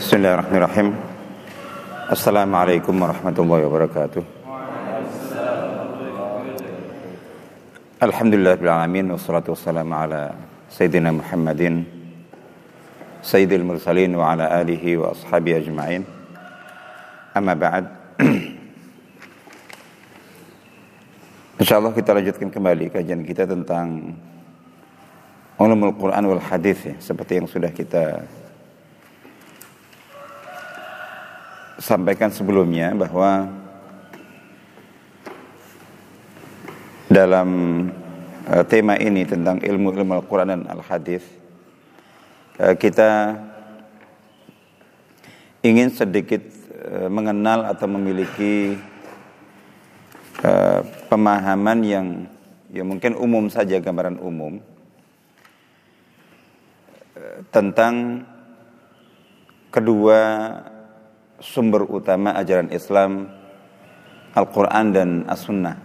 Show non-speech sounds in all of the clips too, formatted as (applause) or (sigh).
Bismillahirrahmanirrahim. Assalamualaikum warahmatullahi wabarakatuh. Alhamdulillah bil alamin wassalatu wassalamu ala sayyidina Muhammadin sayyidil mursalin wa ala alihi wa ashabihi ajma'in. Amma ba'd. (clears throat) Insyaallah kita lanjutkan kembali kajian kita tentang ulumul Quran wal hadis ya, seperti yang sudah kita sampaikan sebelumnya bahwa dalam uh, tema ini tentang ilmu ilmu Al-Quran dan Al-Hadis uh, kita ingin sedikit uh, mengenal atau memiliki pemahaman yang ya mungkin umum saja gambaran umum tentang kedua sumber utama ajaran Islam Al-Quran dan As-Sunnah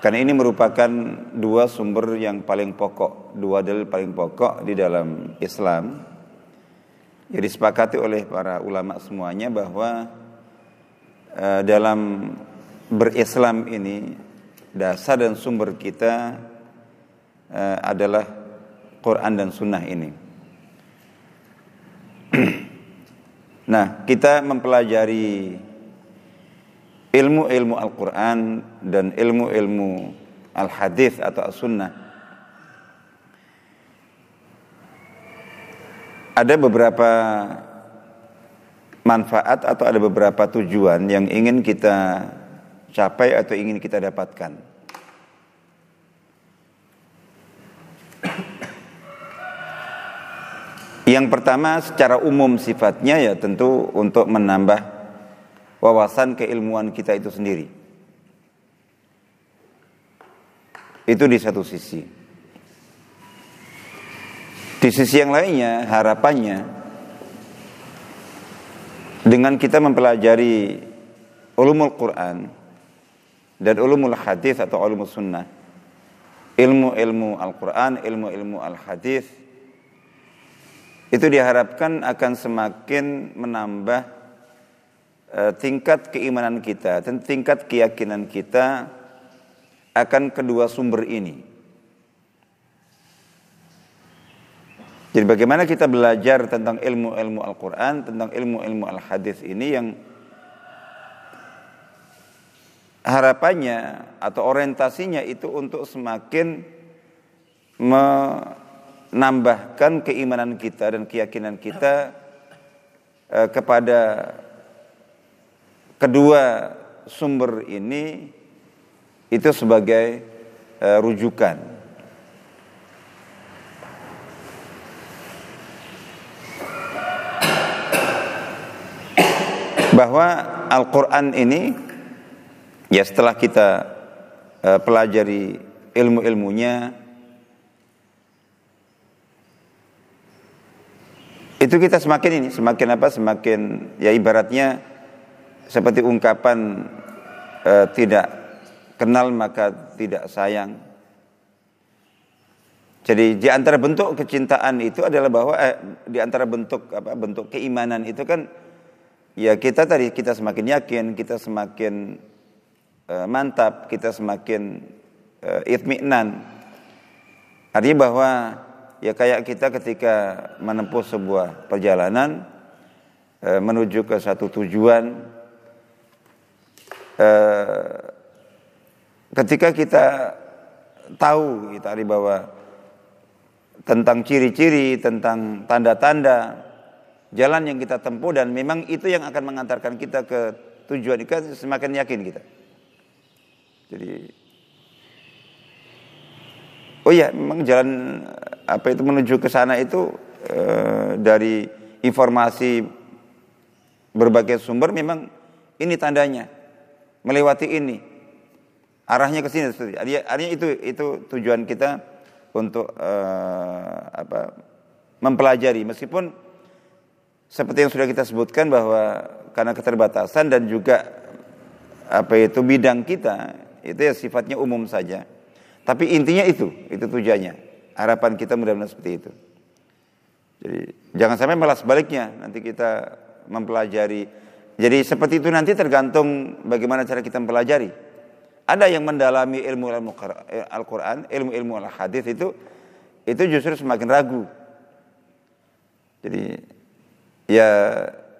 karena ini merupakan dua sumber yang paling pokok dua dalil paling pokok di dalam Islam yang disepakati oleh para ulama semuanya bahwa uh, dalam berislam ini dasar dan sumber kita uh, adalah Quran dan Sunnah ini. (clears throat) nah, kita mempelajari ilmu-ilmu Al-Quran dan ilmu-ilmu Al-Hadis atau As-Sunnah. Ada beberapa manfaat atau ada beberapa tujuan yang ingin kita capai atau ingin kita dapatkan. Yang pertama secara umum sifatnya ya tentu untuk menambah wawasan keilmuan kita itu sendiri. Itu di satu sisi. Di sisi yang lainnya harapannya dengan kita mempelajari ulumul Quran dan ulumul hadis atau ulumul sunnah ilmu-ilmu Al-Quran, ilmu-ilmu Al-Hadis itu diharapkan akan semakin menambah uh, tingkat keimanan kita dan tingkat keyakinan kita akan kedua sumber ini. Jadi bagaimana kita belajar tentang ilmu-ilmu Al-Quran, tentang ilmu-ilmu Al-Hadis ini yang harapannya atau orientasinya itu untuk semakin me menambahkan keimanan kita dan keyakinan kita eh, kepada kedua sumber ini itu sebagai eh, rujukan. Bahwa Al-Quran ini ya setelah kita eh, pelajari ilmu-ilmunya itu kita semakin ini semakin apa semakin ya ibaratnya seperti ungkapan e, tidak kenal maka tidak sayang. Jadi di antara bentuk kecintaan itu adalah bahwa eh, di antara bentuk apa bentuk keimanan itu kan ya kita tadi kita semakin yakin kita semakin e, mantap kita semakin e, itminan. Artinya bahwa ya kayak kita ketika menempuh sebuah perjalanan e, menuju ke satu tujuan e, ketika kita tahu kita gitu, bahwa tentang ciri-ciri tentang tanda-tanda jalan yang kita tempuh dan memang itu yang akan mengantarkan kita ke tujuan itu semakin yakin kita. Jadi Oh iya, memang jalan apa itu menuju ke sana itu e, dari informasi berbagai sumber memang ini tandanya melewati ini arahnya ke sini. Artinya itu itu tujuan kita untuk e, apa mempelajari meskipun seperti yang sudah kita sebutkan bahwa karena keterbatasan dan juga apa itu bidang kita itu ya sifatnya umum saja. Tapi intinya itu, itu tujuannya. Harapan kita mudah-mudahan seperti itu. Jadi jangan sampai malah sebaliknya nanti kita mempelajari. Jadi seperti itu nanti tergantung bagaimana cara kita mempelajari. Ada yang mendalami ilmu Al-Quran, ilmu-ilmu al-hadis itu itu justru semakin ragu. Jadi ya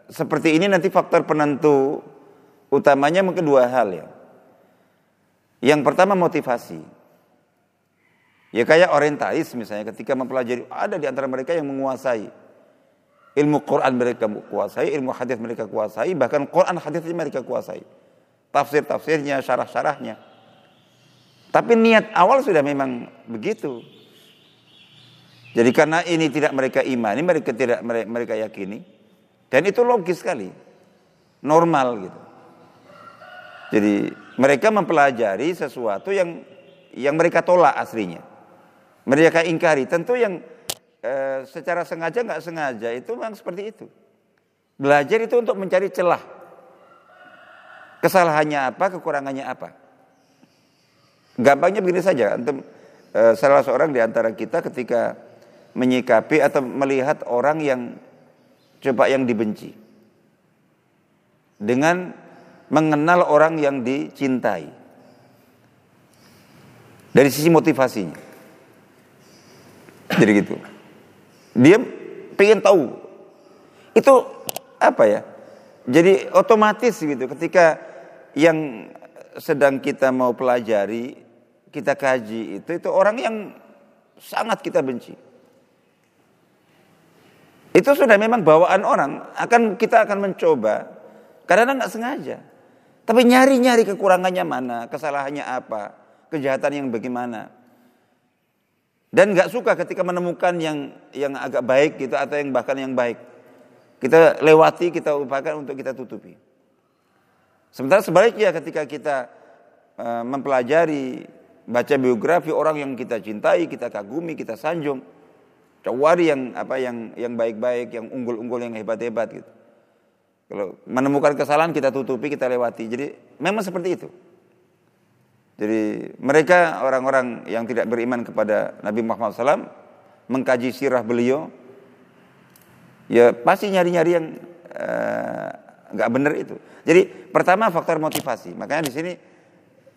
seperti ini nanti faktor penentu utamanya mungkin dua hal ya. Yang pertama motivasi. Ya kayak orientalis misalnya ketika mempelajari ada di antara mereka yang menguasai ilmu Quran mereka kuasai, ilmu hadis mereka kuasai, bahkan Quran hadisnya mereka kuasai. Tafsir-tafsirnya, syarah-syarahnya. Tapi niat awal sudah memang begitu. Jadi karena ini tidak mereka imani, mereka tidak mereka yakini, dan itu logis sekali, normal gitu. Jadi mereka mempelajari sesuatu yang yang mereka tolak aslinya mereka ingkari. Tentu yang e, secara sengaja nggak sengaja itu memang seperti itu. Belajar itu untuk mencari celah. Kesalahannya apa, kekurangannya apa. Gampangnya begini saja, antum e, salah seorang di antara kita ketika menyikapi atau melihat orang yang coba yang dibenci dengan mengenal orang yang dicintai dari sisi motivasinya jadi gitu. Dia pengen tahu. Itu apa ya? Jadi otomatis gitu ketika yang sedang kita mau pelajari, kita kaji itu itu orang yang sangat kita benci. Itu sudah memang bawaan orang, akan kita akan mencoba karena nggak sengaja. Tapi nyari-nyari kekurangannya mana, kesalahannya apa, kejahatan yang bagaimana. Dan nggak suka ketika menemukan yang yang agak baik gitu atau yang bahkan yang baik. Kita lewati, kita upayakan untuk kita tutupi. Sementara sebaliknya ketika kita uh, mempelajari baca biografi orang yang kita cintai, kita kagumi, kita sanjung, cari yang apa yang yang baik-baik, yang unggul-unggul, yang hebat-hebat gitu. Kalau menemukan kesalahan kita tutupi, kita lewati. Jadi memang seperti itu. Jadi mereka orang-orang yang tidak beriman kepada Nabi Muhammad SAW mengkaji sirah beliau, ya pasti nyari-nyari yang eh, nggak uh, benar itu. Jadi pertama faktor motivasi. Makanya di sini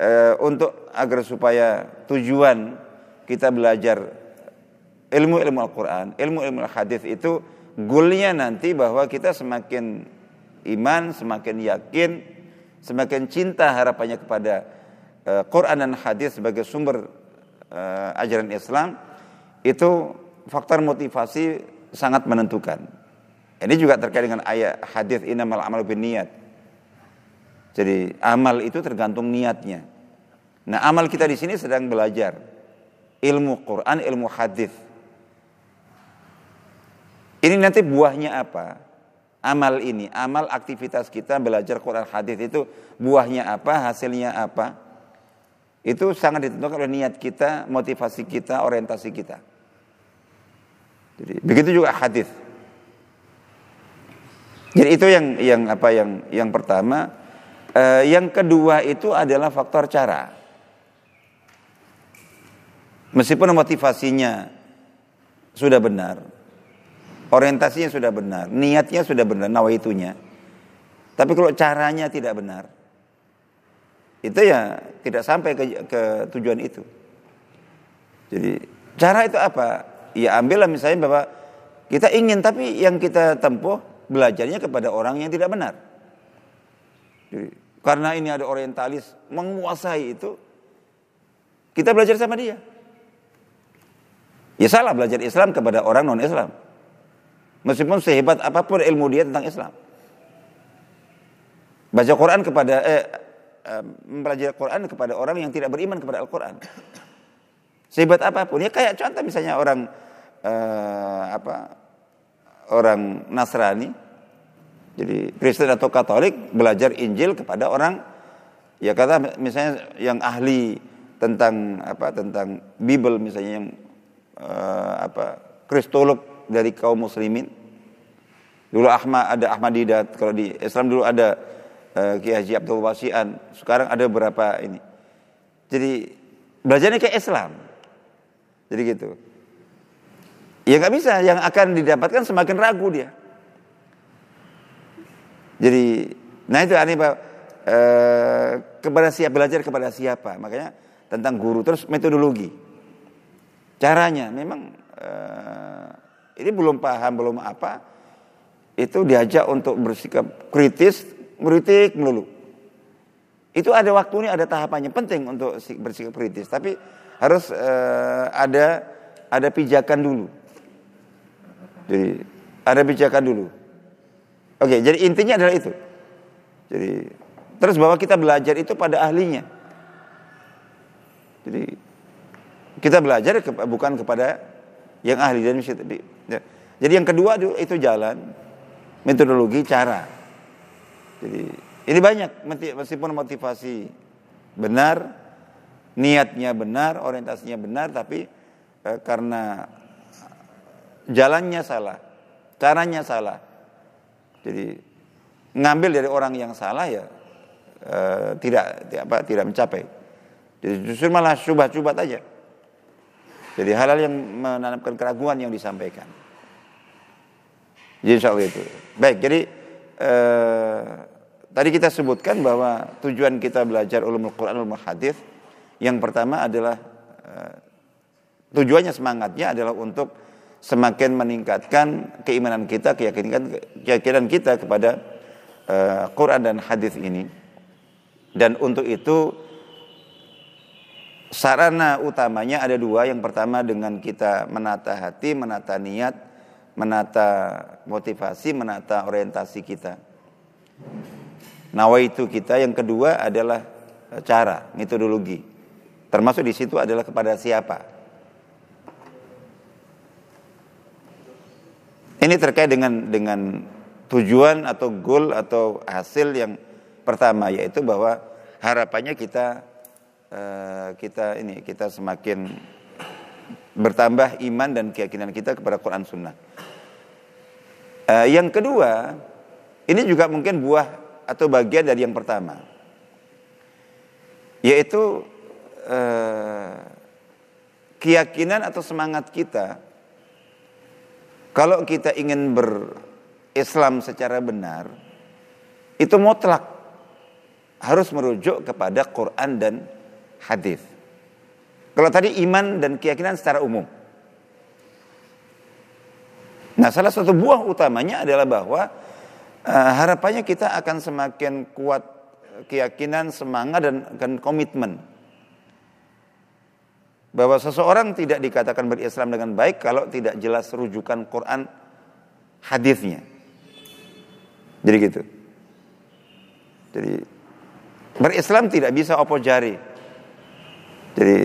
uh, untuk agar supaya tujuan kita belajar ilmu-ilmu Al-Quran, ilmu-ilmu Al-Hadis itu goalnya nanti bahwa kita semakin iman, semakin yakin, semakin cinta harapannya kepada uh, Quran dan hadis sebagai sumber uh, ajaran Islam itu faktor motivasi sangat menentukan. Ini juga terkait dengan ayat hadis inamal amal bin niat. Jadi amal itu tergantung niatnya. Nah, amal kita di sini sedang belajar ilmu Quran, ilmu hadis. Ini nanti buahnya apa? Amal ini, amal aktivitas kita belajar Quran hadis itu buahnya apa, hasilnya apa? Itu sangat ditentukan oleh niat kita, motivasi kita, orientasi kita. Jadi begitu juga hadis. Jadi itu yang yang apa yang yang pertama, eh, yang kedua itu adalah faktor cara. Meskipun motivasinya sudah benar, orientasinya sudah benar, niatnya sudah benar, nawaitunya. Tapi kalau caranya tidak benar, itu ya tidak sampai ke, ke tujuan itu. Jadi cara itu apa? Ya ambillah misalnya bahwa kita ingin tapi yang kita tempuh belajarnya kepada orang yang tidak benar. Jadi, karena ini ada orientalis menguasai itu, kita belajar sama dia. Ya salah belajar Islam kepada orang non Islam. Meskipun sehebat apa pun ilmu dia tentang Islam. Baca Quran kepada eh, mempelajari Al-Quran kepada orang yang tidak beriman kepada Al-Quran. Sehebat apa pun, ya kayak contoh misalnya orang uh, apa orang Nasrani, jadi Kristen atau Katolik belajar Injil kepada orang ya kata misalnya yang ahli tentang apa tentang Bible misalnya yang uh, apa kristolog dari kaum muslimin. Dulu Ahmad ada Ahmadidat, kalau di Islam dulu ada uh, Kiai Haji Abdul Wasian. Sekarang ada beberapa ini. Jadi belajarnya kayak Islam. Jadi gitu. Ya nggak bisa, yang akan didapatkan semakin ragu dia. Jadi, nah itu aneh Pak. Eh, kepada siapa belajar kepada siapa? Makanya tentang guru terus metodologi. Caranya memang eh, ini belum paham belum apa itu diajak untuk bersikap kritis, kritik melulu. Itu ada waktunya, ada tahapannya penting untuk bersikap kritis, tapi harus eh, ada ada pijakan dulu. Jadi ada pijakan dulu. Oke, jadi intinya adalah itu. Jadi terus bahwa kita belajar itu pada ahlinya. Jadi kita belajar bukan kepada yang ahli dan ya. Jadi yang kedua itu jalan metodologi cara. Jadi ini banyak meskipun motivasi benar, niatnya benar, orientasinya benar, tapi eh, karena jalannya salah, caranya salah. Jadi ngambil dari orang yang salah ya eh, tidak apa tidak mencapai. Jadi justru malah coba-coba aja. Jadi hal-hal yang menanamkan keraguan yang disampaikan. Jadi itu. Baik, jadi eh, tadi kita sebutkan bahwa tujuan kita belajar ulumul Quran, ulumul hadis yang pertama adalah eh, tujuannya semangatnya adalah untuk semakin meningkatkan keimanan kita, keyakinan keyakinan kita kepada uh, Quran dan hadis ini. Dan untuk itu sarana utamanya ada dua. Yang pertama dengan kita menata hati, menata niat, menata motivasi, menata orientasi kita. Nawa itu kita. Yang kedua adalah cara, metodologi. Termasuk di situ adalah kepada siapa Ini terkait dengan dengan tujuan atau goal atau hasil yang pertama yaitu bahwa harapannya kita uh, kita ini kita semakin bertambah iman dan keyakinan kita kepada Quran Sunnah. Uh, yang kedua, ini juga mungkin buah atau bagian dari yang pertama, yaitu uh, keyakinan atau semangat kita kalau kita ingin berislam secara benar, itu mutlak harus merujuk kepada Quran dan hadis. Kalau tadi iman dan keyakinan secara umum. Nah, salah satu buah utamanya adalah bahwa uh, harapannya kita akan semakin kuat keyakinan, semangat dan, dan komitmen bahwa seseorang tidak dikatakan berislam dengan baik kalau tidak jelas rujukan Quran hadisnya. Jadi gitu. Jadi berislam tidak bisa opo jari. Jadi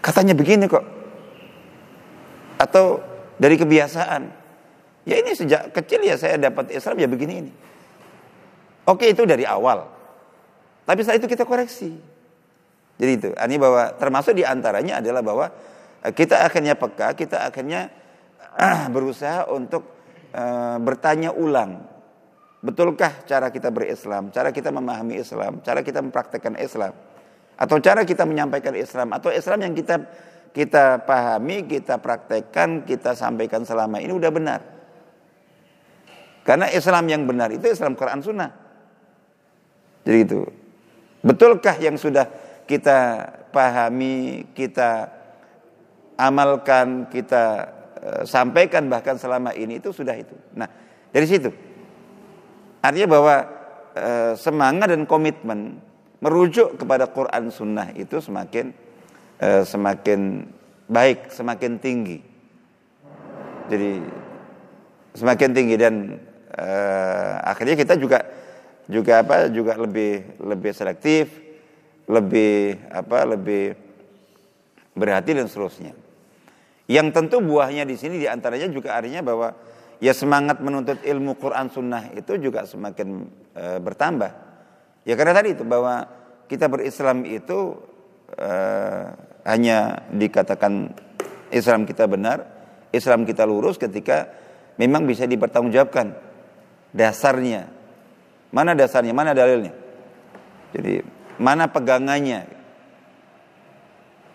katanya begini kok. Atau dari kebiasaan. Ya ini sejak kecil ya saya dapat Islam ya begini ini. Oke itu dari awal. Tapi setelah itu kita koreksi. Jadi itu, ini bahwa termasuk di antaranya adalah bahwa eh, kita akhirnya peka, kita akhirnya ah, (clears throat) berusaha untuk uh, bertanya ulang. Betulkah cara kita berislam, cara kita memahami Islam, cara kita mempraktekkan Islam, atau cara kita menyampaikan Islam, atau Islam yang kita kita pahami, kita praktekkan, kita sampaikan selama ini udah benar. Karena Islam yang benar itu Islam Quran Sunnah. Jadi itu. Betulkah yang sudah kita pahami, kita amalkan, kita uh, sampaikan bahkan selama ini itu sudah itu. Nah, dari situ artinya bahwa uh, semangat dan komitmen merujuk kepada Quran Sunnah itu semakin uh, semakin baik, semakin tinggi. Jadi semakin tinggi dan uh, akhirnya kita juga juga apa juga lebih lebih selektif lebih apa lebih berhati dan seterusnya. Yang tentu buahnya di sini di antaranya juga artinya bahwa ya semangat menuntut ilmu Quran Sunnah itu juga semakin e, bertambah. Ya karena tadi itu bahwa kita berislam itu e, hanya dikatakan Islam kita benar, Islam kita lurus ketika memang bisa dipertanggungjawabkan dasarnya. Mana dasarnya? Mana dalilnya? Jadi mana pegangannya.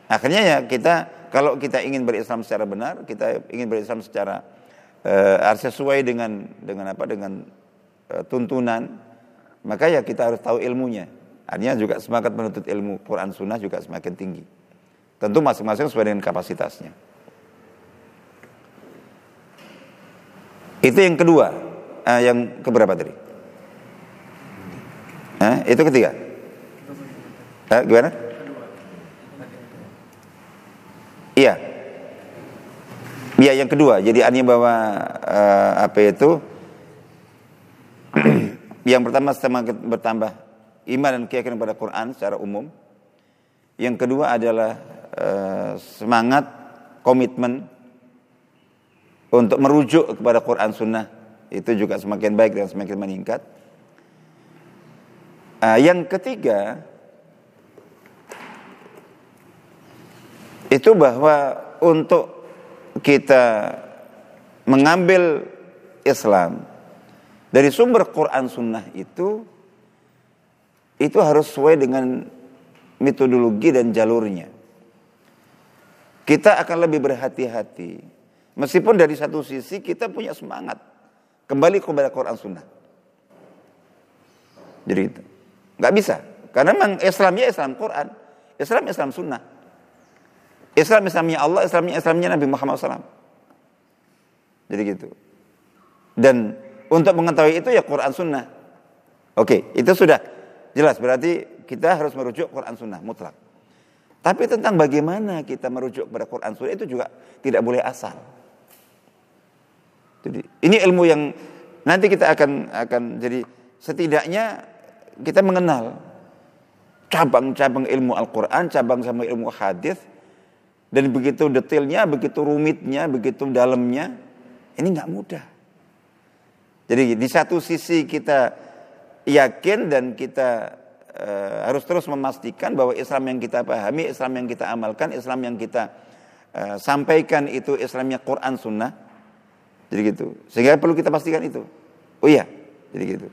Akhirnya ya kita kalau kita ingin berislam secara benar, kita ingin berislam secara uh, sesuai dengan dengan apa dengan uh, tuntunan, maka ya kita harus tahu ilmunya. Artinya juga semangat menuntut ilmu Quran Sunnah juga semakin tinggi. Tentu masing-masing sesuai dengan kapasitasnya. Itu yang kedua. Uh, yang keberapa tadi? Eh, itu ketiga. Eh, gimana? Iya. Iya yang kedua. Jadi artinya bahwa uh, apa itu? (clears throat) yang pertama semakin bertambah iman dan keyakinan pada Quran secara umum. Yang kedua adalah uh, semangat komitmen untuk merujuk kepada Quran Sunnah itu juga semakin baik dan semakin meningkat. Uh, yang ketiga itu bahwa untuk kita mengambil Islam dari sumber Quran Sunnah itu itu harus sesuai dengan metodologi dan jalurnya. Kita akan lebih berhati-hati. Meskipun dari satu sisi kita punya semangat kembali kepada Quran Sunnah. Jadi itu nggak bisa karena memang Islamnya Islam Quran, Islam Islam Sunnah. Islam Islamnya Allah, Islamnya Islamnya Nabi Muhammad SAW. Jadi gitu. Dan untuk mengetahui itu ya Quran Sunnah. Oke, itu sudah jelas. Berarti kita harus merujuk Quran Sunnah mutlak. Tapi tentang bagaimana kita merujuk kepada Quran Sunnah itu juga tidak boleh asal. Jadi ini ilmu yang nanti kita akan akan jadi setidaknya kita mengenal cabang-cabang ilmu Al-Quran, cabang cabang ilmu hadis, dan begitu detailnya, begitu rumitnya, begitu dalamnya, ini nggak mudah. Jadi di satu sisi kita yakin dan kita uh, harus terus memastikan bahwa Islam yang kita pahami, Islam yang kita amalkan, Islam yang kita uh, sampaikan itu Islamnya Quran Sunnah. Jadi gitu. Sehingga perlu kita pastikan itu. Oh iya, jadi gitu.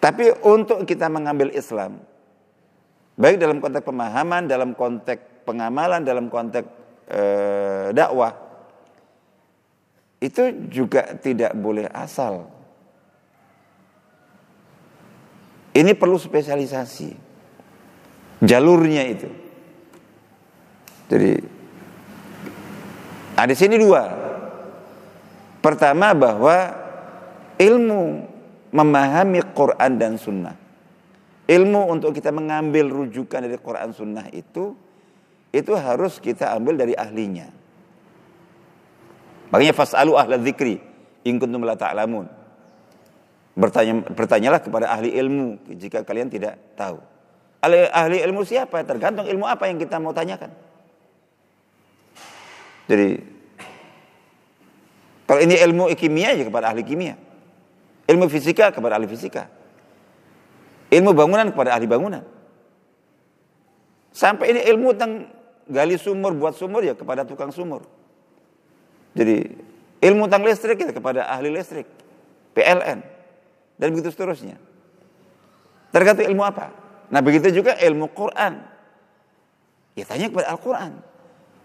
Tapi untuk kita mengambil Islam, baik dalam konteks pemahaman, dalam konteks pengamalan dalam konteks e, dakwah itu juga tidak boleh asal. Ini perlu spesialisasi. Jalurnya itu. Jadi ada sini dua. Pertama bahwa ilmu memahami Quran dan Sunnah. Ilmu untuk kita mengambil rujukan dari Quran Sunnah itu itu harus kita ambil dari ahlinya. Makanya fasalu ahla dzikri in kuntum la. Bertanya bertanyalah kepada ahli ilmu jika kalian tidak tahu. Ahli ilmu siapa? Tergantung ilmu apa yang kita mau tanyakan. Jadi kalau ini ilmu kimia ya kepada ahli kimia. Ilmu fisika kepada ahli fisika. Ilmu bangunan kepada ahli bangunan. Sampai ini ilmu tentang gali sumur, buat sumur ya kepada tukang sumur. Jadi ilmu tentang listrik ya kepada ahli listrik, PLN, dan begitu seterusnya. Tergantung ilmu apa. Nah begitu juga ilmu Quran. Ya tanya kepada Al-Quran.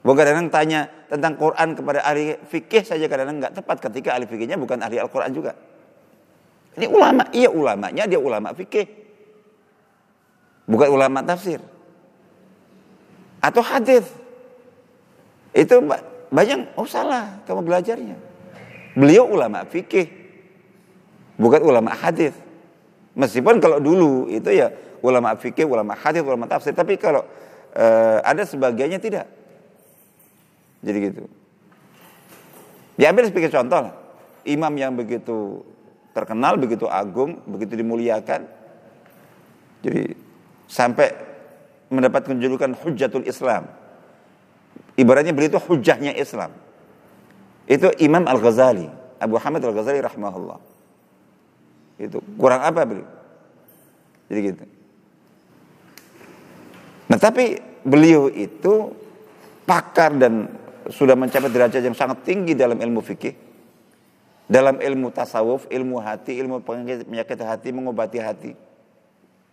Bukan kadang tanya tentang Quran kepada ahli fikih saja kadang nggak tepat ketika ahli fikihnya bukan ahli Al-Quran juga. Ini ulama, iya ulamanya dia ulama fikih. Bukan ulama tafsir atau hadis. Itu banyak oh salah kamu belajarnya. Beliau ulama fikih, bukan ulama hadis. Meskipun kalau dulu itu ya ulama fikih, ulama hadis, ulama tafsir, tapi kalau uh, ada sebagiannya tidak. Jadi gitu. Diambil sebagai contoh. Imam yang begitu terkenal, begitu agung, begitu dimuliakan. Jadi sampai mendapatkan julukan Hujjatul Islam. Ibaratnya beliau itu hujahnya Islam. Itu Imam Al-Ghazali, Abu Hamid Al-Ghazali rahmahullah. Itu kurang apa beliau? Jadi gitu. Nah tapi beliau itu pakar dan sudah mencapai derajat yang sangat tinggi dalam ilmu fikih. Dalam ilmu tasawuf, ilmu hati, ilmu penyakit hati, mengobati hati.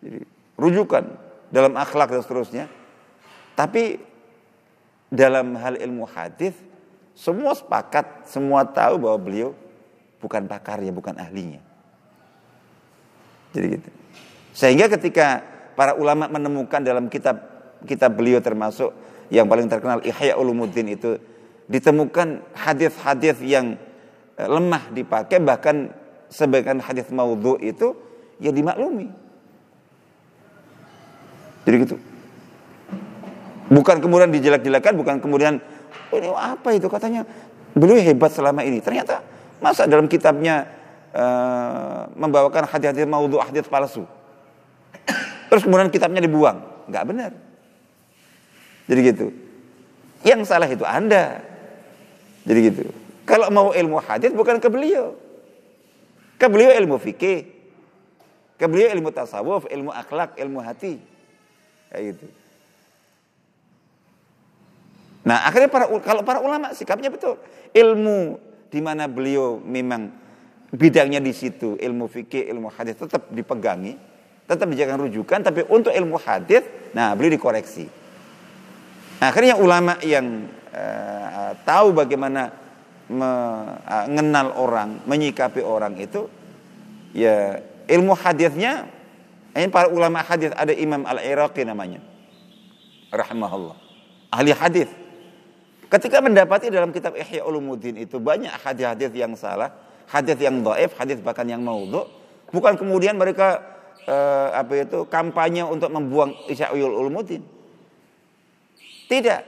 Jadi rujukan dalam akhlak dan seterusnya. Tapi dalam hal ilmu hadis semua sepakat, semua tahu bahwa beliau bukan pakar ya, bukan ahlinya. Jadi gitu. Sehingga ketika para ulama menemukan dalam kitab kitab beliau termasuk yang paling terkenal Ihya Ulumuddin itu ditemukan hadis-hadis yang eh, lemah dipakai bahkan sebagian hadis maudhu itu ya dimaklumi. Jadi gitu. Bukan kemudian dijelek-jelekan, bukan kemudian oh ini apa itu katanya beliau hebat selama ini. Ternyata masa dalam kitabnya uh, membawakan hadis-hadis maudhu, hadis palsu. Terus kemudian kitabnya dibuang, nggak benar. Jadi gitu. Yang salah itu Anda. Jadi gitu. Kalau mau ilmu hadis bukan ke beliau. Ke beliau ilmu fikih. Ke beliau ilmu tasawuf, ilmu akhlak, ilmu hati. Kayak gitu. Nah, akhirnya para kalau para ulama sikapnya betul. Ilmu di mana beliau memang bidangnya di situ, ilmu fikih, ilmu hadis tetap dipegangi, tetap dijadikan rujukan, tapi untuk ilmu hadis, nah beliau dikoreksi. Akhirnya ulama yang uh, tahu bagaimana mengenal uh, orang, menyikapi orang itu, ya ilmu hadisnya, ini para ulama hadis ada Imam Al-Iraqi namanya, rahimahullah, ahli hadis Ketika mendapati dalam kitab Ihya Ulumuddin itu banyak hadis-hadis yang salah, hadis yang dhaif, hadis bahkan yang maudhu, bukan kemudian mereka eh, apa itu kampanye untuk membuang Ihya Ulumuddin. Tidak.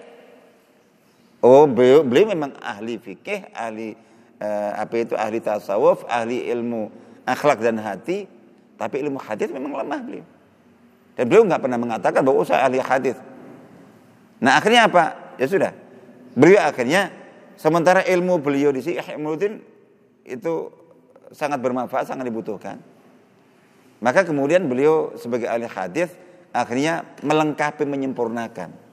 Oh, beliau, beliau memang ahli fikih, ahli eh, apa itu ahli tasawuf, ahli ilmu akhlak dan hati, tapi ilmu hadis memang lemah beliau. Dan beliau nggak pernah mengatakan bahwa oh, saya ahli hadis. Nah, akhirnya apa? Ya sudah, Beliau akhirnya sementara ilmu beliau di sini Ihmuddin itu sangat bermanfaat, sangat dibutuhkan. Maka kemudian beliau sebagai ahli hadis akhirnya melengkapi menyempurnakan.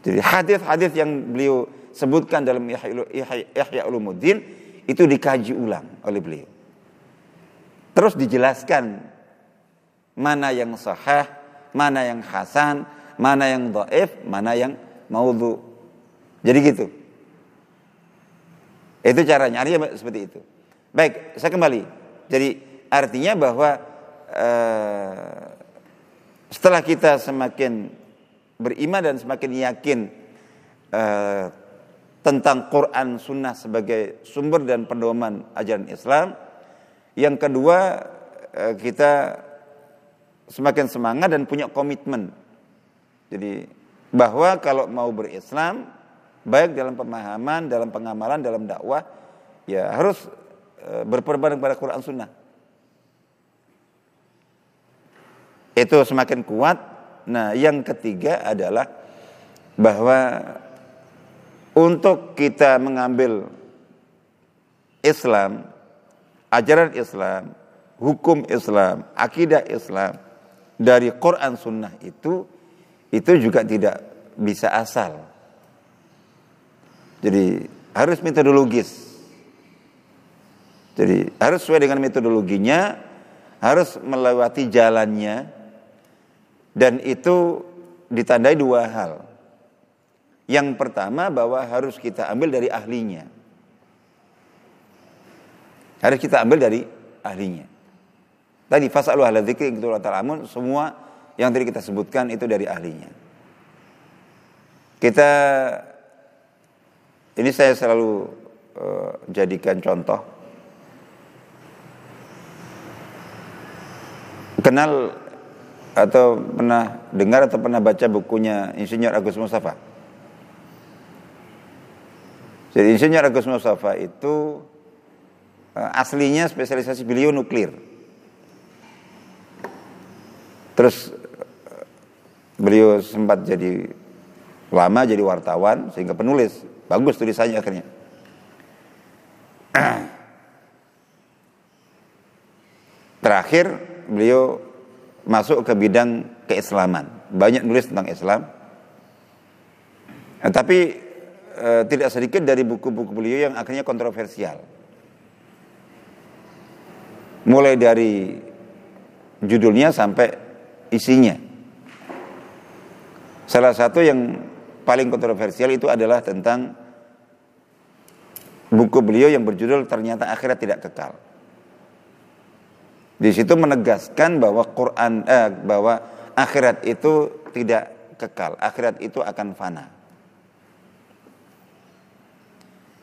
Jadi hadis-hadis yang beliau sebutkan dalam Ihya Ulumuddin itu dikaji ulang oleh beliau. Terus dijelaskan mana yang sahih, mana yang hasan, mana yang dhaif, mana yang maudhu. Jadi gitu. Itu caranya, artinya seperti itu. Baik, saya kembali. Jadi artinya bahwa uh, setelah kita semakin beriman dan semakin yakin uh, tentang Quran Sunnah sebagai sumber dan pedoman ajaran Islam, yang kedua uh, kita semakin semangat dan punya komitmen. Jadi bahwa kalau mau berislam baik dalam pemahaman, dalam pengamalan, dalam dakwah ya harus e, berperbanding pada Quran Sunnah. Itu semakin kuat. Nah, yang ketiga adalah bahwa untuk kita mengambil Islam, ajaran Islam, hukum Islam, akidah Islam dari Quran Sunnah itu itu juga tidak bisa asal. Jadi harus metodologis. Jadi harus sesuai dengan metodologinya, harus melewati jalannya, dan itu ditandai dua hal. Yang pertama bahwa harus kita ambil dari ahlinya. Harus kita ambil dari ahlinya. Tadi fasalu ahla dzikri ta'lamun semua yang tadi kita sebutkan itu dari ahlinya. Kita ini saya selalu uh, jadikan contoh. Kenal atau pernah dengar atau pernah baca bukunya Insinyur Agus Mustafa? Jadi Insinyur Agus Mustafa itu uh, aslinya spesialisasi beliau nuklir. Terus Beliau sempat jadi lama jadi wartawan sehingga penulis. Bagus tulisannya akhirnya. (clears throat) Terakhir beliau masuk ke bidang keislaman. Banyak nulis tentang Islam. Nah, tapi e, tidak sedikit dari buku-buku beliau yang akhirnya kontroversial. Mulai dari judulnya sampai isinya. Salah satu yang paling kontroversial itu adalah tentang buku beliau yang berjudul ternyata akhirat tidak kekal. Di situ menegaskan bahwa Quran eh, bahwa akhirat itu tidak kekal, akhirat itu akan fana.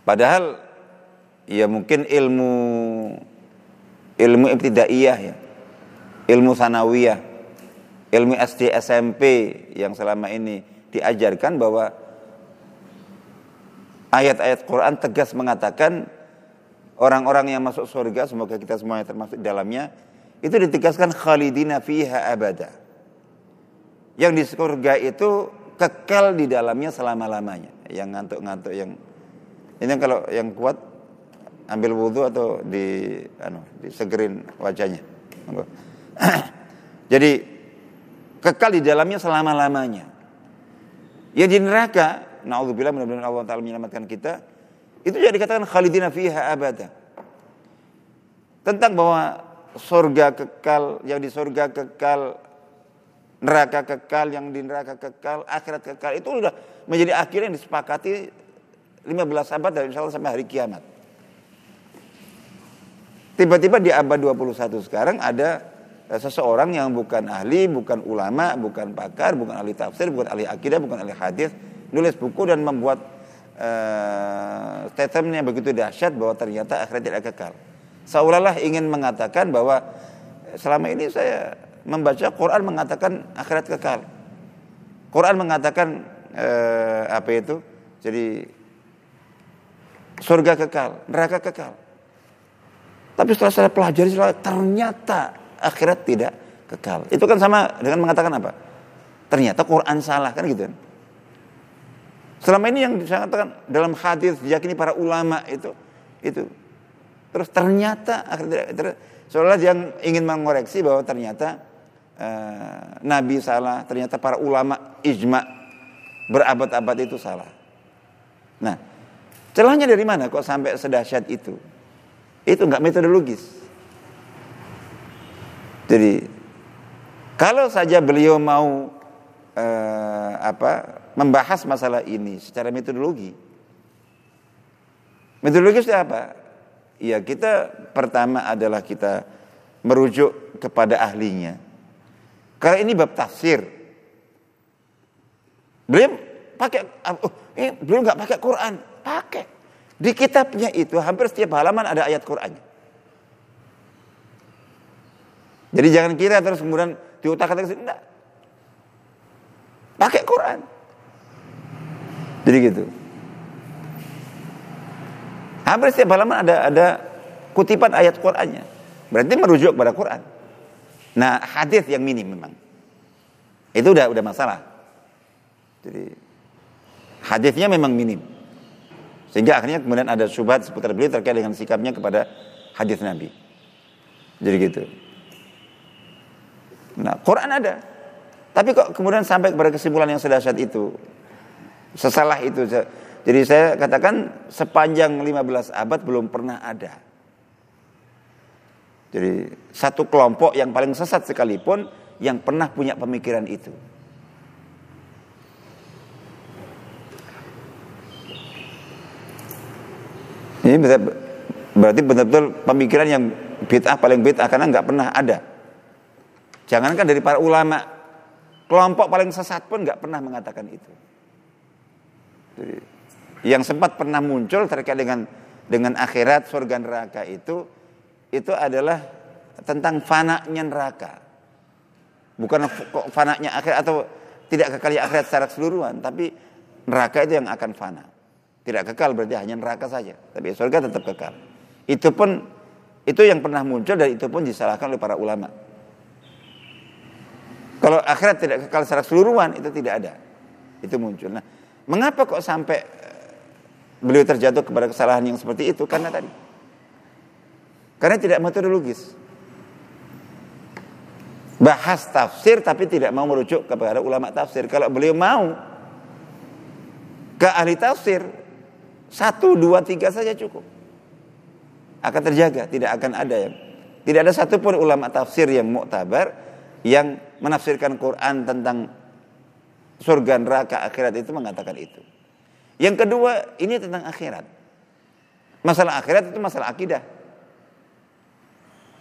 Padahal ya mungkin ilmu ilmu ibtidaiyah ya, ilmu sanawiyah, ilmu SD SMP yang selama ini diajarkan bahwa ayat-ayat Quran tegas mengatakan orang-orang yang masuk surga semoga kita semuanya termasuk dalamnya itu ditegaskan khalidina fiha abada. Yang di surga itu kekal di dalamnya selama-lamanya. Yang ngantuk-ngantuk yang ini kalau yang kuat ambil wudhu atau di anu disegerin wajahnya. (clears throat) Jadi kekal di dalamnya selama-lamanya. Ya di neraka, naudzubillah mudah-mudahan Allah taala menyelamatkan kita. Itu jadi dikatakan khalidina fiha abada. Tentang bahwa surga kekal, yang di surga kekal, neraka kekal, yang di neraka kekal, akhirat kekal. Itu sudah menjadi akhir yang disepakati 15 abad dari insya Allah sampai hari kiamat. Tiba-tiba di abad 21 sekarang ada eh, seseorang yang bukan ahli, bukan ulama, bukan pakar, bukan ahli tafsir, bukan ahli akidah, bukan ahli hadis, nulis buku dan membuat uh, statementnya begitu dahsyat bahwa ternyata akhirat tidak kekal seolah-olah ingin mengatakan bahwa selama ini saya membaca Quran mengatakan akhirat kekal. Quran mengatakan eh, apa itu? Jadi surga kekal, neraka kekal. Tapi setelah saya pelajari ternyata akhirat tidak kekal. Itu kan sama dengan mengatakan apa? Ternyata Quran salah kan gitu kan. Selama ini yang saya katakan dalam hadis diyakini para ulama itu itu Terus ternyata seolah yang ingin mengoreksi bahwa ternyata uh, Nabi salah, ternyata para ulama ijma berabad-abad itu salah. Nah, celahnya dari mana kok sampai sedahsyat itu? Itu nggak metodologis. Jadi kalau saja beliau mau uh, apa membahas masalah ini secara metodologi, metodologis apa? Ya kita pertama adalah kita merujuk kepada ahlinya. Karena ini bab tafsir. Beliau pakai, oh, eh, beliau nggak pakai Quran, pakai. Di kitabnya itu hampir setiap halaman ada ayat Qurannya. Jadi jangan kira terus kemudian diutak-atik enggak. Pakai Quran. Jadi gitu. Hampir setiap halaman ada ada kutipan ayat Qur'annya. Berarti merujuk kepada Quran. Nah, hadis yang minim memang. Itu udah udah masalah. Jadi hadisnya memang minim. Sehingga akhirnya kemudian ada syubhat seputar beliau terkait dengan sikapnya kepada hadis Nabi. Jadi gitu. Nah, Quran ada. Tapi kok kemudian sampai kepada kesimpulan yang sedahsyat itu. Sesalah itu jadi saya katakan sepanjang 15 abad belum pernah ada. Jadi satu kelompok yang paling sesat sekalipun yang pernah punya pemikiran itu. Ini berarti benar-benar pemikiran yang bid'ah paling bid'ah karena nggak pernah ada. Jangankan dari para ulama, kelompok paling sesat pun nggak pernah mengatakan itu. Jadi, yang sempat pernah muncul terkait dengan dengan akhirat surga neraka itu itu adalah tentang fananya neraka. Bukan fananya akhirat atau tidak kekalnya akhirat secara keseluruhan, tapi neraka itu yang akan fana. Tidak kekal berarti hanya neraka saja, tapi surga tetap kekal. Itu pun itu yang pernah muncul dan itu pun disalahkan oleh para ulama. Kalau akhirat tidak kekal secara keseluruhan itu tidak ada. Itu muncul. Nah, mengapa kok sampai beliau terjatuh kepada kesalahan yang seperti itu karena tadi. Karena tidak metodologis. Bahas tafsir tapi tidak mau merujuk kepada ulama tafsir. Kalau beliau mau ke ahli tafsir satu dua tiga saja cukup. Akan terjaga tidak akan ada yang tidak ada satupun ulama tafsir yang muktabar yang menafsirkan Quran tentang surga neraka akhirat itu mengatakan itu. Yang kedua, ini tentang akhirat. Masalah akhirat itu masalah akidah.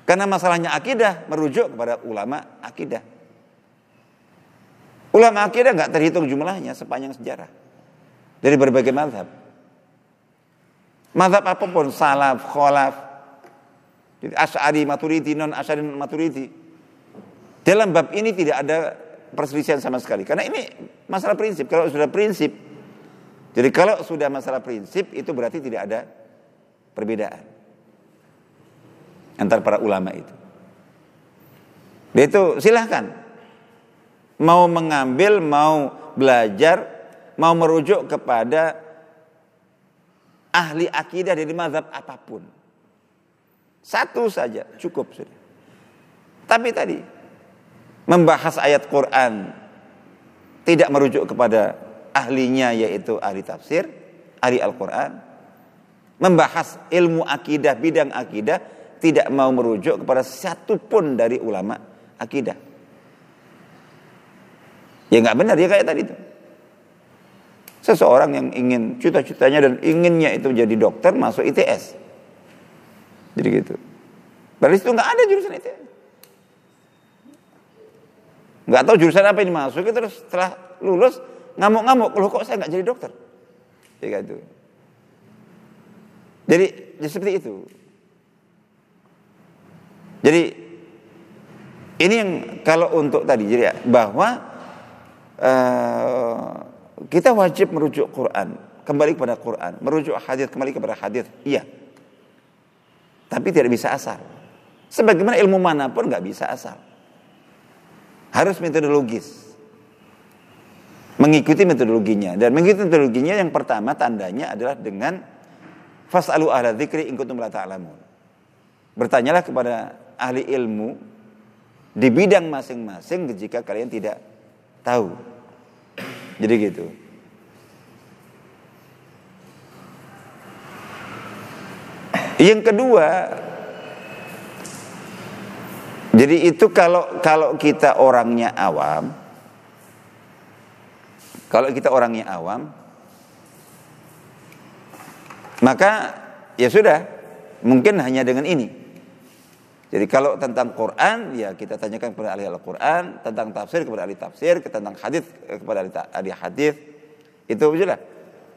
Karena masalahnya akidah merujuk kepada ulama akidah. Ulama akidah nggak terhitung jumlahnya sepanjang sejarah. Dari berbagai mazhab. Mazhab apa pun, salaf, kholaf, Ash'ari, Maturidi, non Ash'ari, Maturidi. Dalam bab ini tidak ada perselisihan sama sekali. Karena ini masalah prinsip. Kalau sudah prinsip, jadi kalau sudah masalah prinsip itu berarti tidak ada perbedaan antar para ulama itu. Dia itu silahkan mau mengambil, mau belajar, mau merujuk kepada ahli akidah dari mazhab apa pun. Satu saja cukup sudah. Tapi tadi membahas ayat Quran tidak merujuk kepada ahlinya yaitu ahli tafsir, ahli Al-Quran. Membahas ilmu akidah, bidang akidah tidak mau merujuk kepada satu pun dari ulama akidah. Ya nggak benar ya kayak tadi itu. Seseorang yang ingin cita-citanya dan inginnya itu jadi dokter masuk ITS. Jadi gitu. Berarti itu nggak ada jurusan ITS. Nggak tahu jurusan apa ini masuk, terus setelah lulus ngamuk-ngamuk, loh kok saya nggak jadi dokter? Ya gitu. Jadi, jadi seperti itu. Jadi ini yang kalau untuk tadi jadi bahwa uh, kita wajib merujuk Quran, kembali kepada Quran, merujuk hadis kembali kepada hadis. Iya. Tapi tidak bisa asal. Sebagaimana ilmu mana pun nggak bisa asal. Harus metodologis. Mengikuti metodologinya dan mengikuti metodologinya yang pertama tandanya adalah dengan fasalu ahla dzikri in kuntum la ta'lamun. Bertanyalah kepada ahli ilmu di bidang masing-masing jika kalian tidak tahu. Jadi gitu. Yang kedua, jadi itu kalau kalau kita orangnya awam, kalau kita orangnya awam, maka ya sudah, mungkin hanya dengan ini. Jadi kalau tentang Quran ya kita tanyakan kepada ahli Al-Quran, tentang tafsir kepada ahli tafsir, tentang hadis kepada ahli hadis. Itu sudah.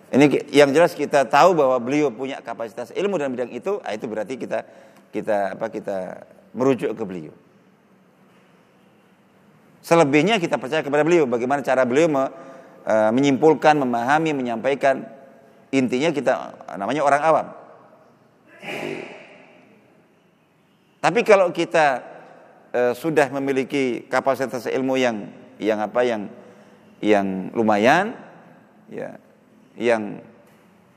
Ini yang jelas kita tahu bahwa beliau punya kapasitas ilmu dalam bidang itu, ah, itu berarti kita kita apa kita merujuk ke beliau. Selebihnya kita percaya kepada beliau bagaimana cara beliau e, menyimpulkan, memahami, menyampaikan. Intinya kita namanya orang awam. Tapi kalau kita e, sudah memiliki kapasitas ilmu yang yang apa yang yang lumayan, ya, yang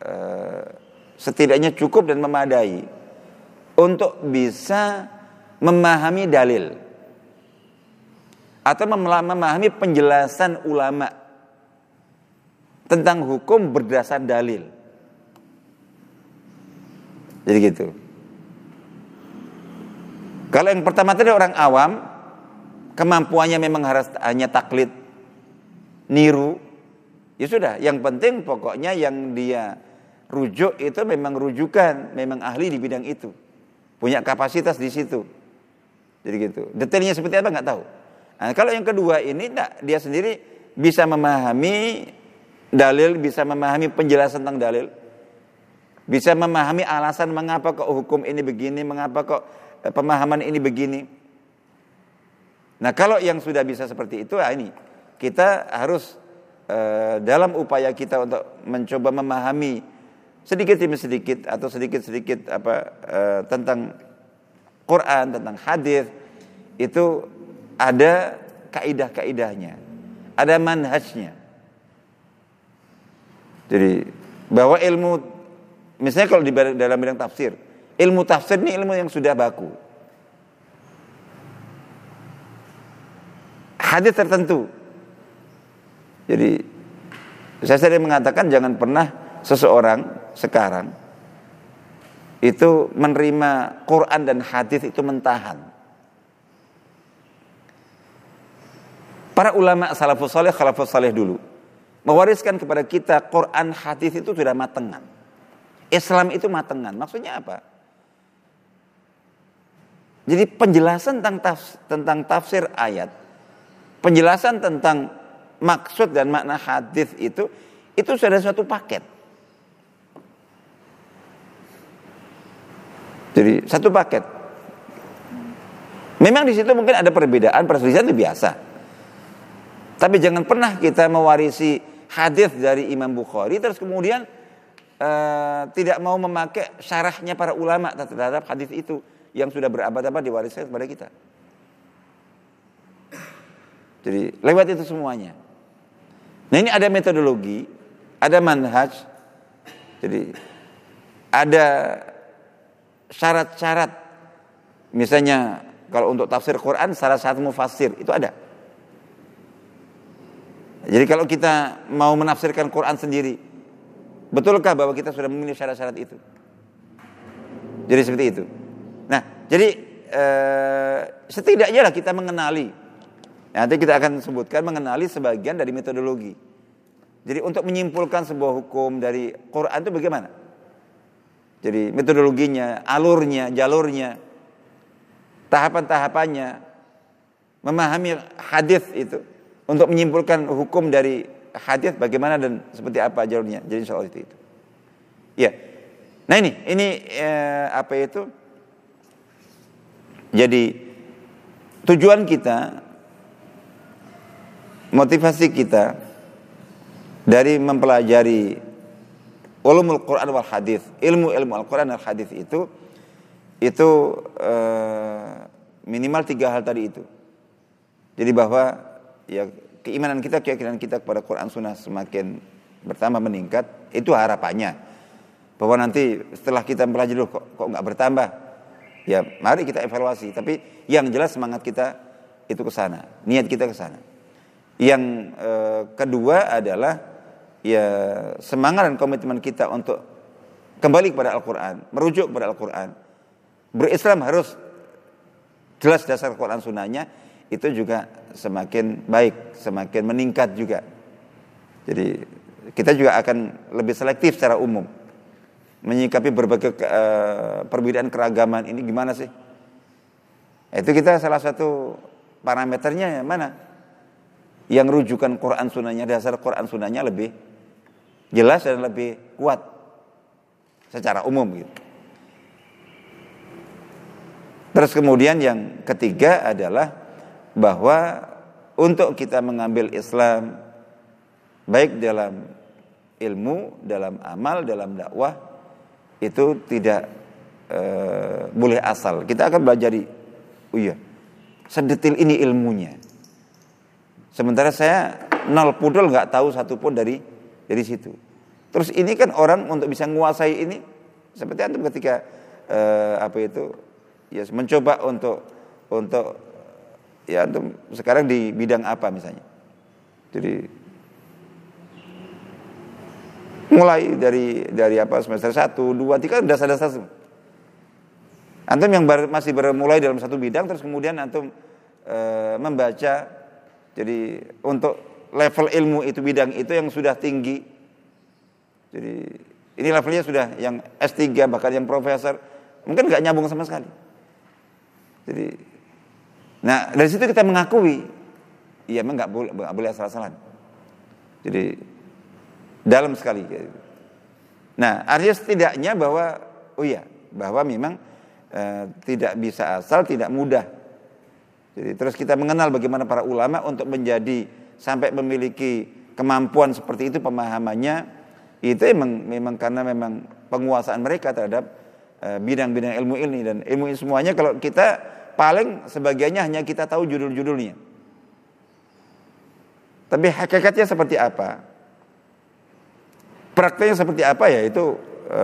e, setidaknya cukup dan memadai untuk bisa memahami dalil atau memahami penjelasan ulama tentang hukum berdasar dalil. Jadi gitu. Kalau yang pertama tadi orang awam, kemampuannya memang harus hanya taklid, niru, ya sudah. Yang penting pokoknya yang dia rujuk itu memang rujukan, memang ahli di bidang itu, punya kapasitas di situ. Jadi gitu. Detailnya seperti apa nggak tahu. Nah, kalau yang kedua ini dia sendiri bisa memahami dalil, bisa memahami penjelasan tentang dalil, bisa memahami alasan mengapa kok hukum ini begini, mengapa kok pemahaman ini begini. Nah kalau yang sudah bisa seperti itu, nah ini kita harus eh, dalam upaya kita untuk mencoba memahami sedikit demi sedikit atau sedikit sedikit apa eh, tentang Quran, tentang hadis itu ada kaidah-kaidahnya, ada manhajnya. Jadi bahwa ilmu misalnya kalau di dalam bidang tafsir Ilmu tafsir ini ilmu yang sudah baku. Hadis tertentu. Jadi saya sering mengatakan jangan pernah seseorang sekarang itu menerima Quran dan hadis itu mentahan. Para ulama salafus saleh, khalafus saleh dulu mewariskan kepada kita Quran hadis itu sudah matengan. Islam itu matengan. Maksudnya apa? Jadi penjelasan tentang tafsir, tentang tafsir ayat, penjelasan tentang maksud dan makna hadis itu itu sudah suatu paket. Jadi satu paket. Memang di situ mungkin ada perbedaan, perselisihan itu biasa. Tapi jangan pernah kita mewarisi hadis dari Imam Bukhari terus kemudian uh, tidak mau memakai syarahnya para ulama terhadap hadis itu yang sudah berabad-abad diwariskan kepada kita. Jadi lewat itu semuanya. Nah ini ada metodologi, ada manhaj, jadi ada syarat-syarat. Misalnya kalau untuk tafsir Quran salah satu mufassir itu ada. Jadi kalau kita mau menafsirkan Quran sendiri, betulkah bahwa kita sudah memilih syarat-syarat itu? Jadi seperti itu. Nah, jadi eh, setidaknya lah kita mengenali. Nanti kita akan sebutkan mengenali sebagian dari metodologi. Jadi untuk menyimpulkan sebuah hukum dari Quran itu bagaimana? Jadi metodologinya, alurnya, jalurnya, tahapan-tahapannya, memahami hadis itu untuk menyimpulkan hukum dari hadis bagaimana dan seperti apa jalurnya. Jadi soal itu itu. Ya. Nah ini ini eh, apa itu? Jadi tujuan kita motivasi kita dari mempelajari ulumul Quran wal hadis, ilmu-ilmu Al-Quran dan hadis itu itu eh, minimal tiga hal tadi itu. Jadi bahwa ya keimanan kita, keyakinan kita kepada Quran Sunnah semakin bertambah meningkat, itu harapannya. Bahwa nanti setelah kita belajar dulu kok kok nggak bertambah, ya mari kita evaluasi. Tapi yang jelas semangat kita itu ke sana, niat kita ke sana. Yang eh, kedua adalah ya semangat dan komitmen kita untuk kembali kepada Al-Quran, merujuk kepada Al-Quran. Berislam harus jelas dasar Quran Sunnahnya, itu juga semakin baik, semakin meningkat juga. Jadi kita juga akan lebih selektif secara umum menyikapi berbagai uh, perbedaan keragaman ini gimana sih? Itu kita salah satu parameternya ya mana? Yang rujukan Quran Sunnahnya, dasar Quran Sunnahnya lebih jelas dan lebih kuat secara umum gitu. Terus kemudian yang ketiga adalah bahwa untuk kita mengambil Islam baik dalam ilmu, dalam amal, dalam dakwah itu tidak e, boleh asal. Kita akan belajar oh iya, sedetil ini ilmunya. Sementara saya nol pudel nggak tahu satupun dari dari situ. Terus ini kan orang untuk bisa menguasai ini seperti antum ketika e, apa itu ya mencoba untuk untuk ya antum sekarang di bidang apa misalnya. Jadi mulai dari dari apa semester 1, 2, 3 dasar-dasar semua. Antum yang bar, masih bermulai dalam satu bidang terus kemudian antum e, membaca jadi untuk level ilmu itu bidang itu yang sudah tinggi. Jadi ini levelnya sudah yang S3 bahkan yang profesor mungkin nggak nyambung sama sekali. Jadi Nah dari situ kita mengakui, iya memang nggak boleh nggak boleh asal-asalan. Jadi dalam sekali. Nah artinya setidaknya bahwa oh iya bahwa memang e, tidak bisa asal, tidak mudah. Jadi terus kita mengenal bagaimana para ulama untuk menjadi sampai memiliki kemampuan seperti itu pemahamannya itu memang memang karena memang penguasaan mereka terhadap eh, bidang-bidang ilmu ini dan ilmu ini semuanya kalau kita paling sebagiannya hanya kita tahu judul-judulnya. Tapi hakikatnya seperti apa? Prakteknya seperti apa ya itu e,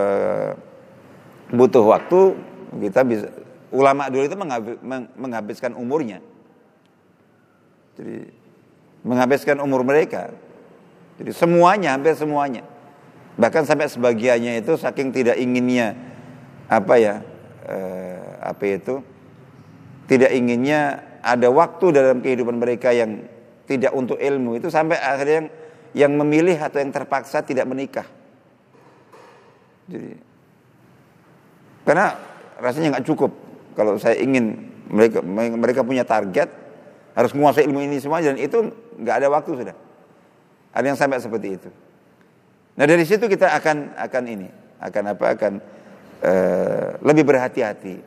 butuh waktu kita bisa ulama dulu itu menghabiskan umurnya. Jadi menghabiskan umur mereka. Jadi semuanya hampir semuanya. Bahkan sampai sebagiannya itu saking tidak inginnya apa ya e, apa itu tidak inginnya ada waktu dalam kehidupan mereka yang tidak untuk ilmu itu sampai akhirnya yang yang memilih atau yang terpaksa tidak menikah. Jadi karena rasanya nggak cukup kalau saya ingin mereka mereka punya target harus menguasai ilmu ini semua dan itu nggak ada waktu sudah. Ada yang sampai seperti itu. Nah dari situ kita akan akan ini akan apa akan uh, lebih berhati-hati.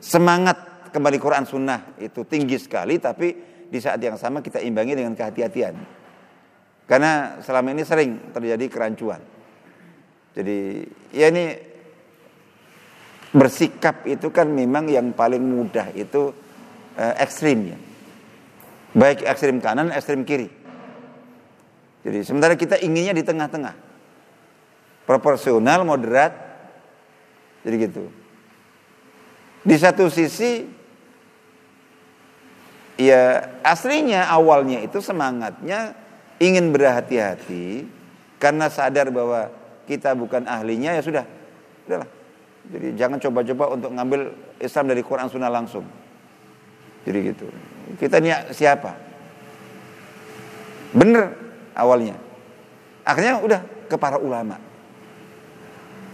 Semangat kembali Quran Sunnah itu tinggi sekali tapi di saat yang sama kita imbangi dengan kehati-hatian. Karena selama ini sering terjadi kerancuan. Jadi ya ini bersikap itu kan memang yang paling mudah itu uh, ekstrim ya. Baik ekstrim kanan, ekstrim kiri. Jadi sementara kita inginnya di tengah-tengah. Proporsional, moderat. Jadi gitu. Di satu sisi ya aslinya awalnya itu semangatnya ingin berhati-hati karena sadar bahwa kita bukan ahlinya ya sudah. Udahlah jadi jangan coba-coba untuk ngambil Islam dari Quran Sunnah langsung. Jadi gitu. Kita ini siapa? Bener awalnya. Akhirnya udah ke para ulama.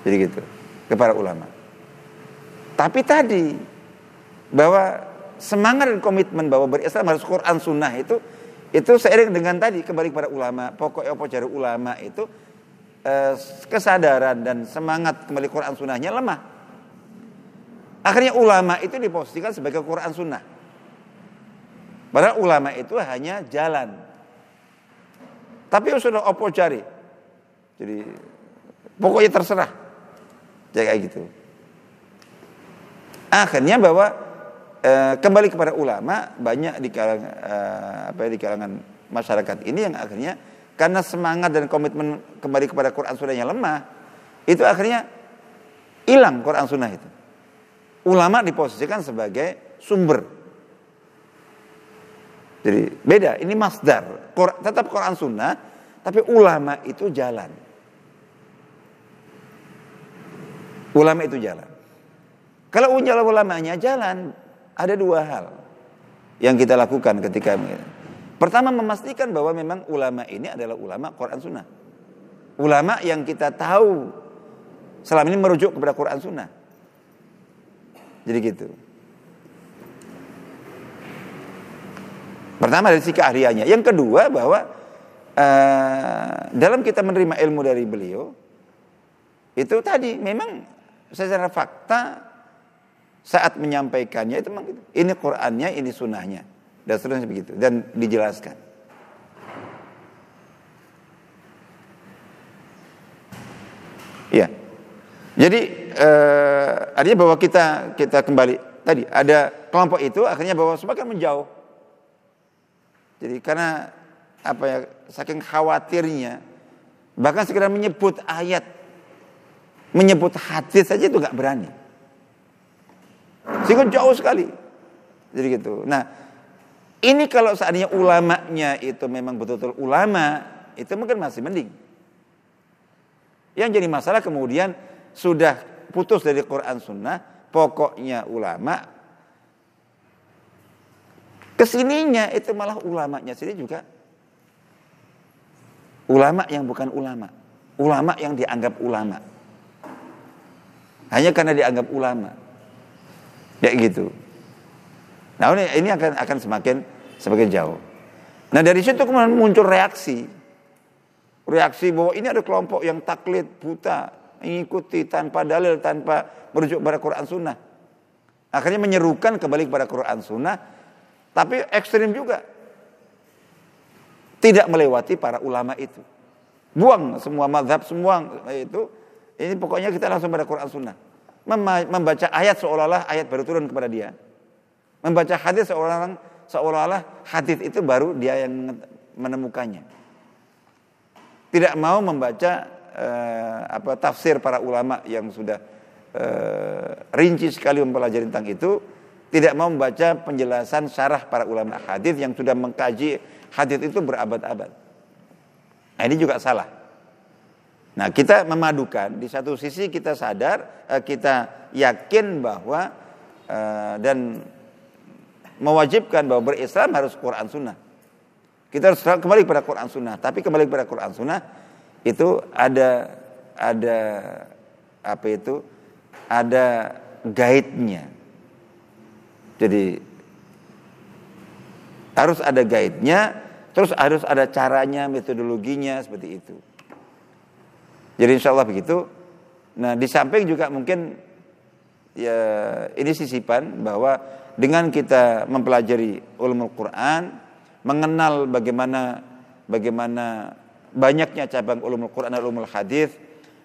Jadi gitu. Ke para ulama. Tapi tadi bahwa semangat dan komitmen bahwa berislam harus Quran Sunnah itu itu seiring dengan tadi kembali kepada ulama pokoknya apa cari ulama itu Eh, kesadaran dan semangat kembali Quran Sunnahnya lemah. Akhirnya ulama itu diposisikan sebagai Quran Sunnah. Padahal ulama itu hanya jalan. Tapi sudah opo cari. Jadi pokoknya terserah. Kayak gitu. Akhirnya bahwa e, kembali kepada ulama banyak di kalangan e, apa ya, di kalangan masyarakat ini yang akhirnya karena semangat dan komitmen kembali kepada Quran Sunnahnya lemah, itu akhirnya hilang Quran Sunnah itu. Ulama diposisikan sebagai sumber. Jadi beda, ini masdar. Tetap Quran Sunnah, tapi ulama itu jalan. Ulama itu jalan. Kalau ulamanya jalan, ada dua hal yang kita lakukan ketika Pertama memastikan bahwa memang ulama ini adalah ulama Quran Sunnah. Ulama yang kita tahu selama ini merujuk kepada Quran Sunnah. Jadi gitu. Pertama dari si keahliannya. Yang kedua bahwa uh, dalam kita menerima ilmu dari beliau itu tadi memang secara fakta saat menyampaikannya itu memang gitu. ini Qurannya, ini sunnahnya dan seterusnya begitu dan dijelaskan. Ya. Jadi eh, artinya bahwa kita kita kembali tadi ada kelompok itu akhirnya bahwa semakin menjauh. Jadi karena apa ya saking khawatirnya bahkan sekedar menyebut ayat menyebut hadis saja itu nggak berani. Sehingga jauh sekali. Jadi gitu. Nah, ini kalau seandainya ulamanya itu memang betul-betul ulama, itu mungkin masih mending. Yang jadi masalah kemudian sudah putus dari Quran Sunnah, pokoknya ulama. Ke sininya itu malah ulamanya sendiri juga ulama yang bukan ulama, ulama yang dianggap ulama. Hanya karena dianggap ulama. Ya gitu. Nah ini, akan akan semakin semakin jauh. Nah dari situ kemudian muncul reaksi. Reaksi bahwa ini ada kelompok yang taklid buta, mengikuti tanpa dalil, tanpa merujuk pada Quran Sunnah. Akhirnya menyerukan kembali kepada Quran Sunnah, tapi ekstrim juga. Tidak melewati para ulama itu. Buang semua madhab, semua itu. Ini pokoknya kita langsung pada Quran Sunnah. Membaca ayat seolah-olah ayat baru turun kepada dia. Membaca hadis seolah-olah seolah-olah hadis itu baru dia yang menemukannya. Tidak mau membaca uh, apa tafsir para ulama yang sudah uh, rinci sekali mempelajari tentang itu, tidak mau membaca penjelasan syarah para ulama hadis yang sudah mengkaji hadis itu berabad-abad. Nah, ini juga salah. Nah, kita memadukan di satu sisi kita sadar, uh, kita yakin bahwa uh, dan mewajibkan bahwa berislam harus Quran Sunnah. Kita harus kembali kepada Quran Sunnah. Tapi kembali kepada Quran Sunnah itu ada ada apa itu? Ada guide-nya. Jadi harus ada guide-nya, terus harus ada caranya, metodologinya seperti itu. Jadi insya Allah begitu. Nah di samping juga mungkin ya ini sisipan bahwa dengan kita mempelajari ulumul Quran, mengenal bagaimana bagaimana banyaknya cabang ulumul Quran dan ulumul hadis,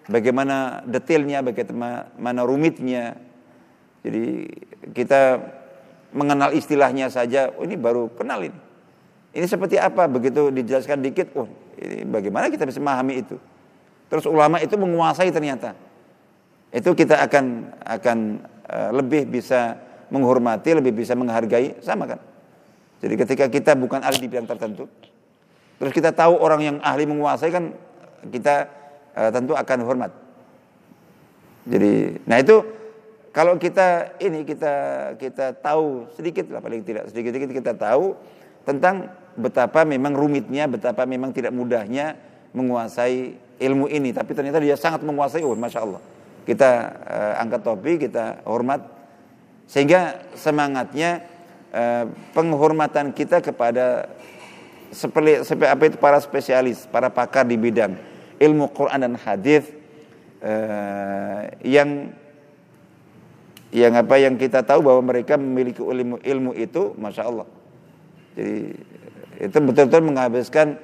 bagaimana detailnya, bagaimana rumitnya. Jadi kita mengenal istilahnya saja, oh ini baru kenal ini. Ini seperti apa? Begitu dijelaskan dikit, oh ini bagaimana kita bisa memahami itu? Terus ulama itu menguasai ternyata. Itu kita akan akan uh, lebih bisa menghormati, lebih bisa menghargai, sama kan? Jadi ketika kita bukan ahli di bidang tertentu, terus kita tahu orang yang ahli menguasai kan kita uh, tentu akan hormat. Jadi, nah itu kalau kita ini kita kita tahu sedikit lah paling tidak sedikit sedikit kita tahu tentang betapa memang rumitnya, betapa memang tidak mudahnya menguasai ilmu ini. Tapi ternyata dia sangat menguasai. Oh masya Allah. Kita uh, angkat topi kita hormat. Sehingga semangatnya uh, penghormatan kita kepada seperti, apa itu para spesialis para pakar di bidang ilmu Quran dan hadis uh, yang yang apa yang kita tahu bahwa mereka memiliki ilmu ilmu itu masya Allah. Jadi itu betul-betul menghabiskan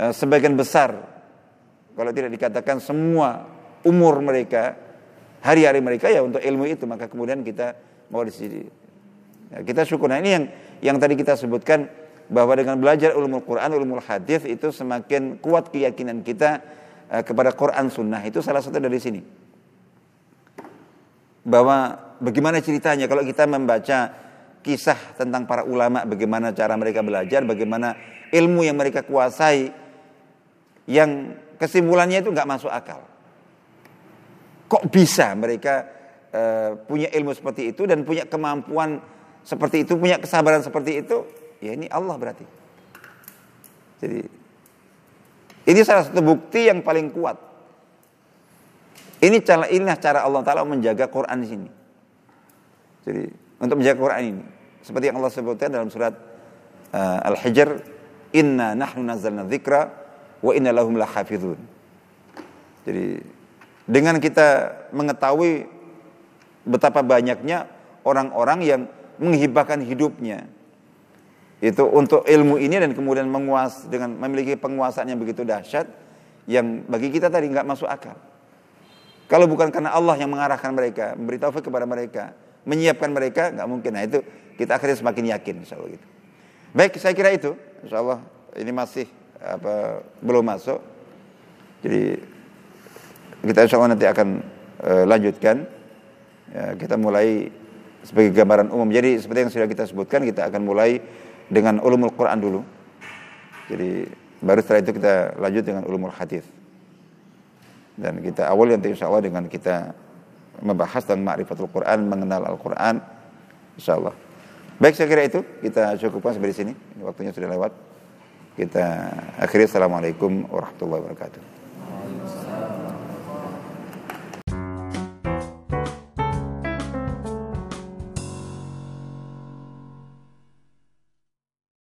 uh, sebagian besar kalau tidak dikatakan semua umur mereka, hari-hari mereka ya untuk ilmu itu, maka kemudian kita mau di sini. Ya, kita syukur. Nah ini yang yang tadi kita sebutkan bahwa dengan belajar ulumul Quran, ulumul hadis itu semakin kuat keyakinan kita uh, kepada Quran Sunnah itu salah satu dari sini. Bahwa bagaimana ceritanya kalau kita membaca kisah tentang para ulama, bagaimana cara mereka belajar, bagaimana ilmu yang mereka kuasai, yang kesimpulannya itu nggak masuk akal. Kok bisa mereka uh, punya ilmu seperti itu dan punya kemampuan seperti itu, punya kesabaran seperti itu? Ya ini Allah berarti. Jadi ini salah satu bukti yang paling kuat. Ini cara inilah cara Allah Taala menjaga Quran di sini. Jadi untuk menjaga Quran ini, seperti yang Allah sebutkan dalam surat uh, Al-Hijr, Inna nahnu nazzalna dzikra wa inna lahum lahafizun. Jadi dengan kita mengetahui betapa banyaknya orang-orang yang menghibahkan hidupnya itu untuk ilmu ini dan kemudian menguas dengan memiliki penguasaan yang begitu dahsyat yang bagi kita tadi nggak masuk akal. Kalau bukan karena Allah yang mengarahkan mereka, memberi taufik kepada mereka, menyiapkan mereka, nggak mungkin. Nah itu kita akhirnya semakin yakin, insya Allah gitu. Baik, saya kira itu, insya Allah ini masih apa belum masuk. Jadi kita insya Allah nanti akan e, lanjutkan. Ya, kita mulai sebagai gambaran umum. Jadi seperti yang sudah kita sebutkan, kita akan mulai dengan ulumul Quran dulu. Jadi baru setelah itu kita lanjut dengan ulumul hadis. Dan kita awal nanti insya Allah dengan kita membahas tentang ma'rifatul Quran, mengenal Al-Quran. Insya Allah. Baik saya kira itu kita cukupkan sampai di sini. Waktunya sudah lewat. Kita akhiri assalamualaikum warahmatullahi wabarakatuh.